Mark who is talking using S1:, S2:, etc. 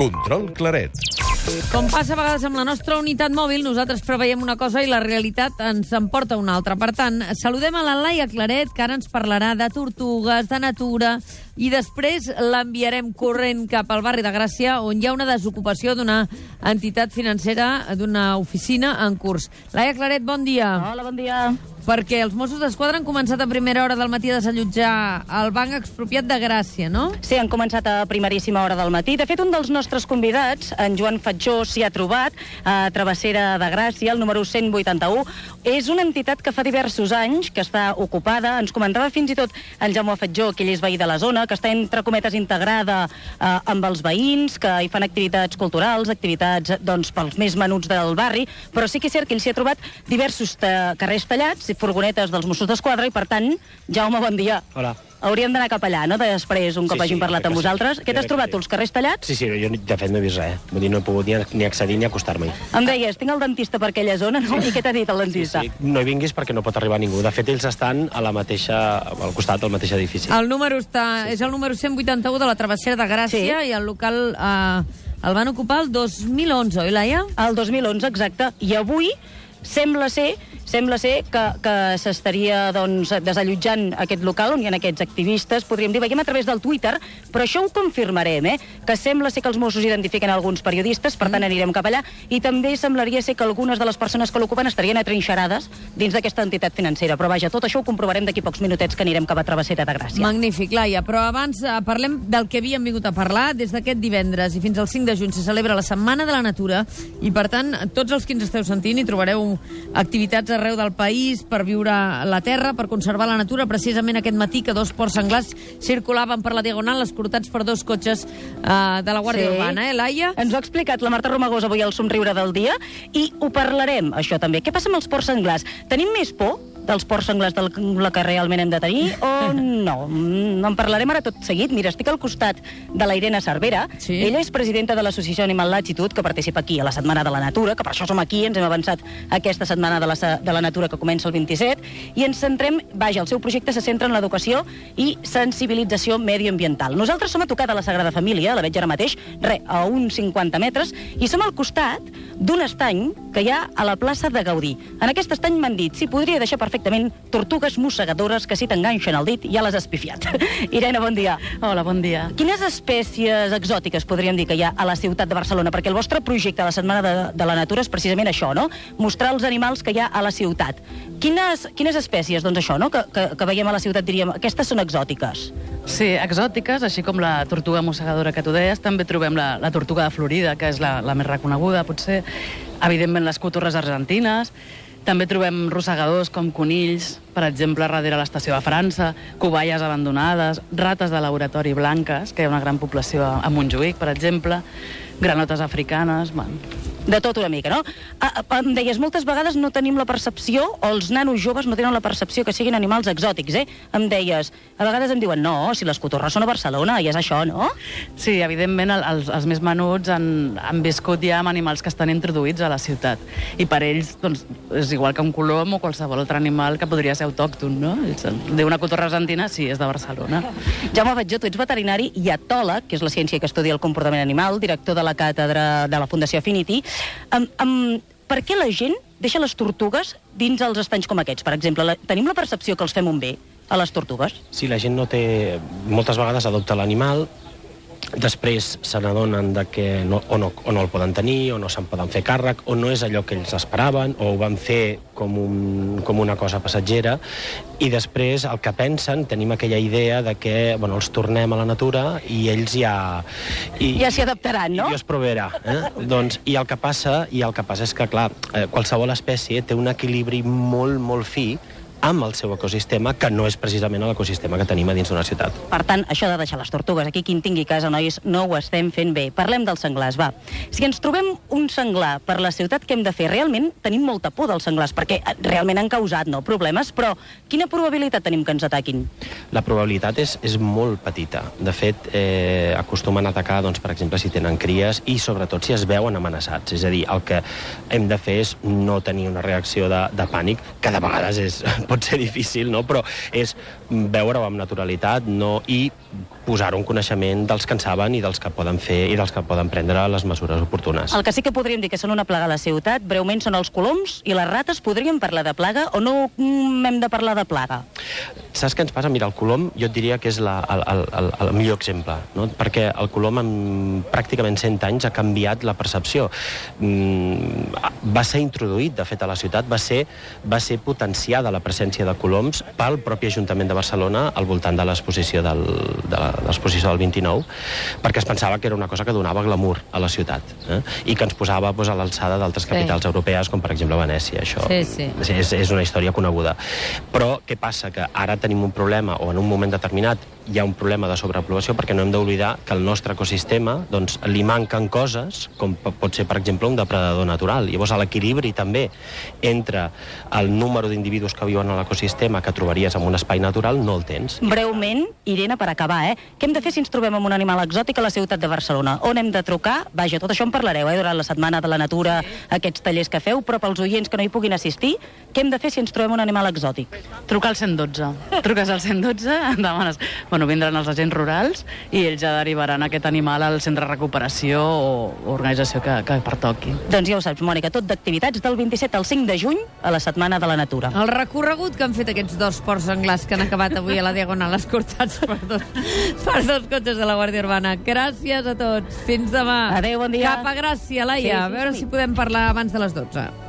S1: Control Claret.
S2: Com passa a vegades amb la nostra unitat mòbil, nosaltres preveiem una cosa i la realitat ens en porta una altra. Per tant, saludem a la Laia Claret, que ara ens parlarà de tortugues, de natura, i després l'enviarem corrent cap al barri de Gràcia, on hi ha una desocupació d'una entitat financera, d'una oficina en curs. Laia Claret, bon dia.
S3: Hola, bon dia.
S2: Perquè els Mossos d'Esquadra han començat a primera hora del matí a desallotjar el banc expropiat de Gràcia, no?
S3: Sí, han començat a primeríssima hora del matí. De fet, un dels nostres convidats, en Joan Fatjó, s'hi ha trobat a Travessera de Gràcia, el número 181. És una entitat que fa diversos anys que està ocupada. Ens comentava fins i tot en Jaume Fatjó, que ell és veí de la zona, que està, entre cometes, integrada eh, amb els veïns, que hi fan activitats culturals, activitats doncs, pels més menuts del barri, però sí que és cert que ell s'hi ha trobat diversos ta carrers tallats, furgonetes dels Mossos d'Esquadra, i per tant, Jaume, bon dia.
S4: Hola.
S3: Hauríem d'anar cap allà, no?, després, un cop
S4: Sí,
S3: hagin
S4: sí,
S3: parlat amb
S4: sí.
S3: vosaltres. Què t'has trobat, tu,
S4: sí.
S3: els carrers tallats?
S4: Sí, sí, jo de fet no he vist res. Vull dir, no he pogut ni, ni accedir ni acostar-me.
S3: Em deies, tinc el dentista per aquella zona, no? I què t'ha dit el dentista?
S4: Sí, no hi vinguis perquè no pot arribar ningú. De fet, ells estan a la mateixa, al costat del mateix edifici.
S2: El número està, és el número 181 de la travessera de Gràcia
S3: Sí.
S2: i el local eh, el van ocupar el 2011, oi, Laia?
S3: El 2011, exacte. I avui sembla ser sembla ser que, que s'estaria doncs, desallotjant aquest local on hi ha aquests activistes, podríem dir, veiem a través del Twitter, però això ho confirmarem, eh? que sembla ser que els Mossos identifiquen alguns periodistes, per tant anirem cap allà, i també semblaria ser que algunes de les persones que l'ocupen estarien atrinxerades dins d'aquesta entitat financera. Però vaja, tot això ho comprovarem d'aquí pocs minutets que anirem cap a Travessera de Gràcia.
S2: Magnífic, Laia. Però abans eh, parlem del que havíem vingut a parlar. Des d'aquest divendres i fins al 5 de juny se celebra la Setmana de la Natura i, per tant, tots els que ens esteu sentint hi trobareu activitats arreu del país per viure la terra, per conservar la natura. Precisament aquest matí que dos ports senglars circulaven per la Diagonal escortats per dos cotxes eh, de la Guàrdia Urbana, eh, Laia?
S3: Ens ho ha explicat la Marta Romagós avui al somriure del dia i ho parlarem, això també. Què passa amb els ports senglars? Tenim més por dels ports senglars del la que realment hem de tenir o no? Mm, En parlarem ara tot seguit. Mira, estic al costat de la Irene Cervera.
S2: Sí.
S3: Ella és presidenta de l'associació Animal Latitude, que participa aquí a la Setmana de la Natura, que per això som aquí, ens hem avançat aquesta Setmana de la, de la Natura que comença el 27, i ens centrem, vaja, el seu projecte se centra en l'educació i sensibilització medioambiental. Nosaltres som a tocar de la Sagrada Família, la veig ara mateix, re, a uns 50 metres, i som al costat d'un estany que hi ha a la plaça de Gaudí. En aquest estany m'han dit, si podria deixar perfectament tortugues mossegadores que si t'enganxen el dit ja les has pifiat. Irene, bon dia.
S5: Hola, bon dia.
S3: Quines espècies exòtiques podríem dir que hi ha a la ciutat de Barcelona? Perquè el vostre projecte de la Setmana de, de la Natura és precisament això, no? Mostrar els animals que hi ha a la ciutat. Quines, quines espècies, doncs això, no? Que, que, que veiem a la ciutat, diríem, aquestes són exòtiques.
S5: Sí, exòtiques, així com la tortuga mossegadora que tu deies, també trobem la, la tortuga de Florida, que és la, la més reconeguda, potser. Evidentment, les cotorres argentines. També trobem rosegadors com conills, per exemple, darrere l'estació de França, coballes abandonades, rates de laboratori blanques, que hi ha una gran població a Montjuïc, per exemple, granotes africanes... Bueno,
S3: De tot una mica, no? Ah, ah, em deies, moltes vegades no tenim la percepció, o els nanos joves no tenen la percepció que siguin animals exòtics, eh? Em deies, a vegades em diuen, no, si les cotorres són a Barcelona, i és això, no?
S5: Sí, evidentment, el, els, els més menuts han, han viscut ja amb animals que estan introduïts a la ciutat. I per ells, doncs, és igual que un colom o qualsevol altre animal que podria ser autòcton, no? Ells, D'una cotorra argentina, sí, és de Barcelona.
S3: Jaume Batjó, tu ets veterinari i etòleg, que és la ciència que estudia el comportament animal, director de la càtedra de la Fundació Affinity. Um, um, per què la gent deixa les tortugues dins els estanys com aquests? Per exemple, la, tenim la percepció que els fem un bé a les tortugues?
S4: Si la gent no té... Moltes vegades adopta l'animal, després se n'adonen de que no, o, no, o no el poden tenir, o no se'n poden fer càrrec, o no és allò que ells esperaven, o ho van fer com, un, com una cosa passatgera, i després el que pensen, tenim aquella idea de que bueno, els tornem a la natura i ells ja... I,
S3: Ja s'hi adaptaran, no?
S4: I Dios proveerà. Eh? doncs, i, el que passa, I el que passa és que, clar, eh, qualsevol espècie té un equilibri molt, molt fi amb el seu ecosistema, que no és precisament l'ecosistema que tenim a dins d'una ciutat.
S3: Per tant, això de deixar les tortugues aquí, qui en tingui casa, nois, no ho estem fent bé. Parlem dels senglars, va. Si ens trobem un senglar per la ciutat, què hem de fer? Realment tenim molta por dels senglars, perquè eh, realment han causat no, problemes, però quina probabilitat tenim que ens ataquin?
S4: La probabilitat és, és molt petita. De fet, eh, acostumen a atacar, doncs, per exemple, si tenen cries i, sobretot, si es veuen amenaçats. És a dir, el que hem de fer és no tenir una reacció de, de pànic, que de vegades és pot ser difícil, no? però és veure-ho amb naturalitat no? i posar un coneixement dels que en saben i dels que poden fer i dels que poden prendre les mesures oportunes.
S3: El que sí que podríem dir que són una plaga a la ciutat, breument són els coloms i les rates. Podríem parlar de plaga o no mm, hem de parlar de plaga?
S4: Saps què ens passa? Mira, el colom jo et diria que és la, el, el, el, millor exemple, no? perquè el colom en pràcticament 100 anys ha canviat la percepció. Mm, va ser introduït, de fet, a la ciutat, va ser, va ser potenciada la presència de coloms pel propi Ajuntament de Barcelona al voltant de l'exposició del, de la, l'exposició del 29, perquè es pensava que era una cosa que donava glamour a la ciutat eh? i que ens posava pues, a l'alçada d'altres
S2: Sí.
S4: capitals europees, com per exemple Venècia. Això
S2: Sí, sí.
S4: És, és una història coneguda. Però què passa? Que ara tenim un problema, o en un moment determinat hi ha un problema de sobrepoblació, perquè no hem d'oblidar que al nostre ecosistema doncs, li manquen coses, com pot ser, per exemple, un depredador natural. Llavors, l'equilibri també entre el número d'individus que viuen a l'ecosistema que trobaries en un espai natural no el tens.
S3: Breument, Irene, per acabar, eh? Què hem de fer si ens trobem amb un animal exòtic a la ciutat de Barcelona? On hem de trucar? Vaja, tot això en parlareu, eh? Durant la Setmana de la Natura, aquests tallers que feu, però pels oients que no hi puguin assistir, què hem de fer si ens trobem un animal exòtic?
S5: Trucar al 112. Truques al 112, demanes... Bueno, vindran els agents rurals i ells ja derivaran aquest animal al centre de recuperació o organització que, que pertoqui.
S3: Doncs ja ho saps, Mònica, tot d'activitats del 27 al 5 de juny a la Setmana de la Natura.
S2: El recorregut que han fet aquests dos ports senglars que han acabat avui a la Diagonal escortats per dos, per dos cotxes de la Guàrdia Urbana. Gràcies a tots. Fins demà.
S3: Adéu, bon dia.
S2: Cap a Gràcia, Laia.
S3: Sí, sí,
S2: a veure
S3: sí.
S2: si podem parlar abans de les 12.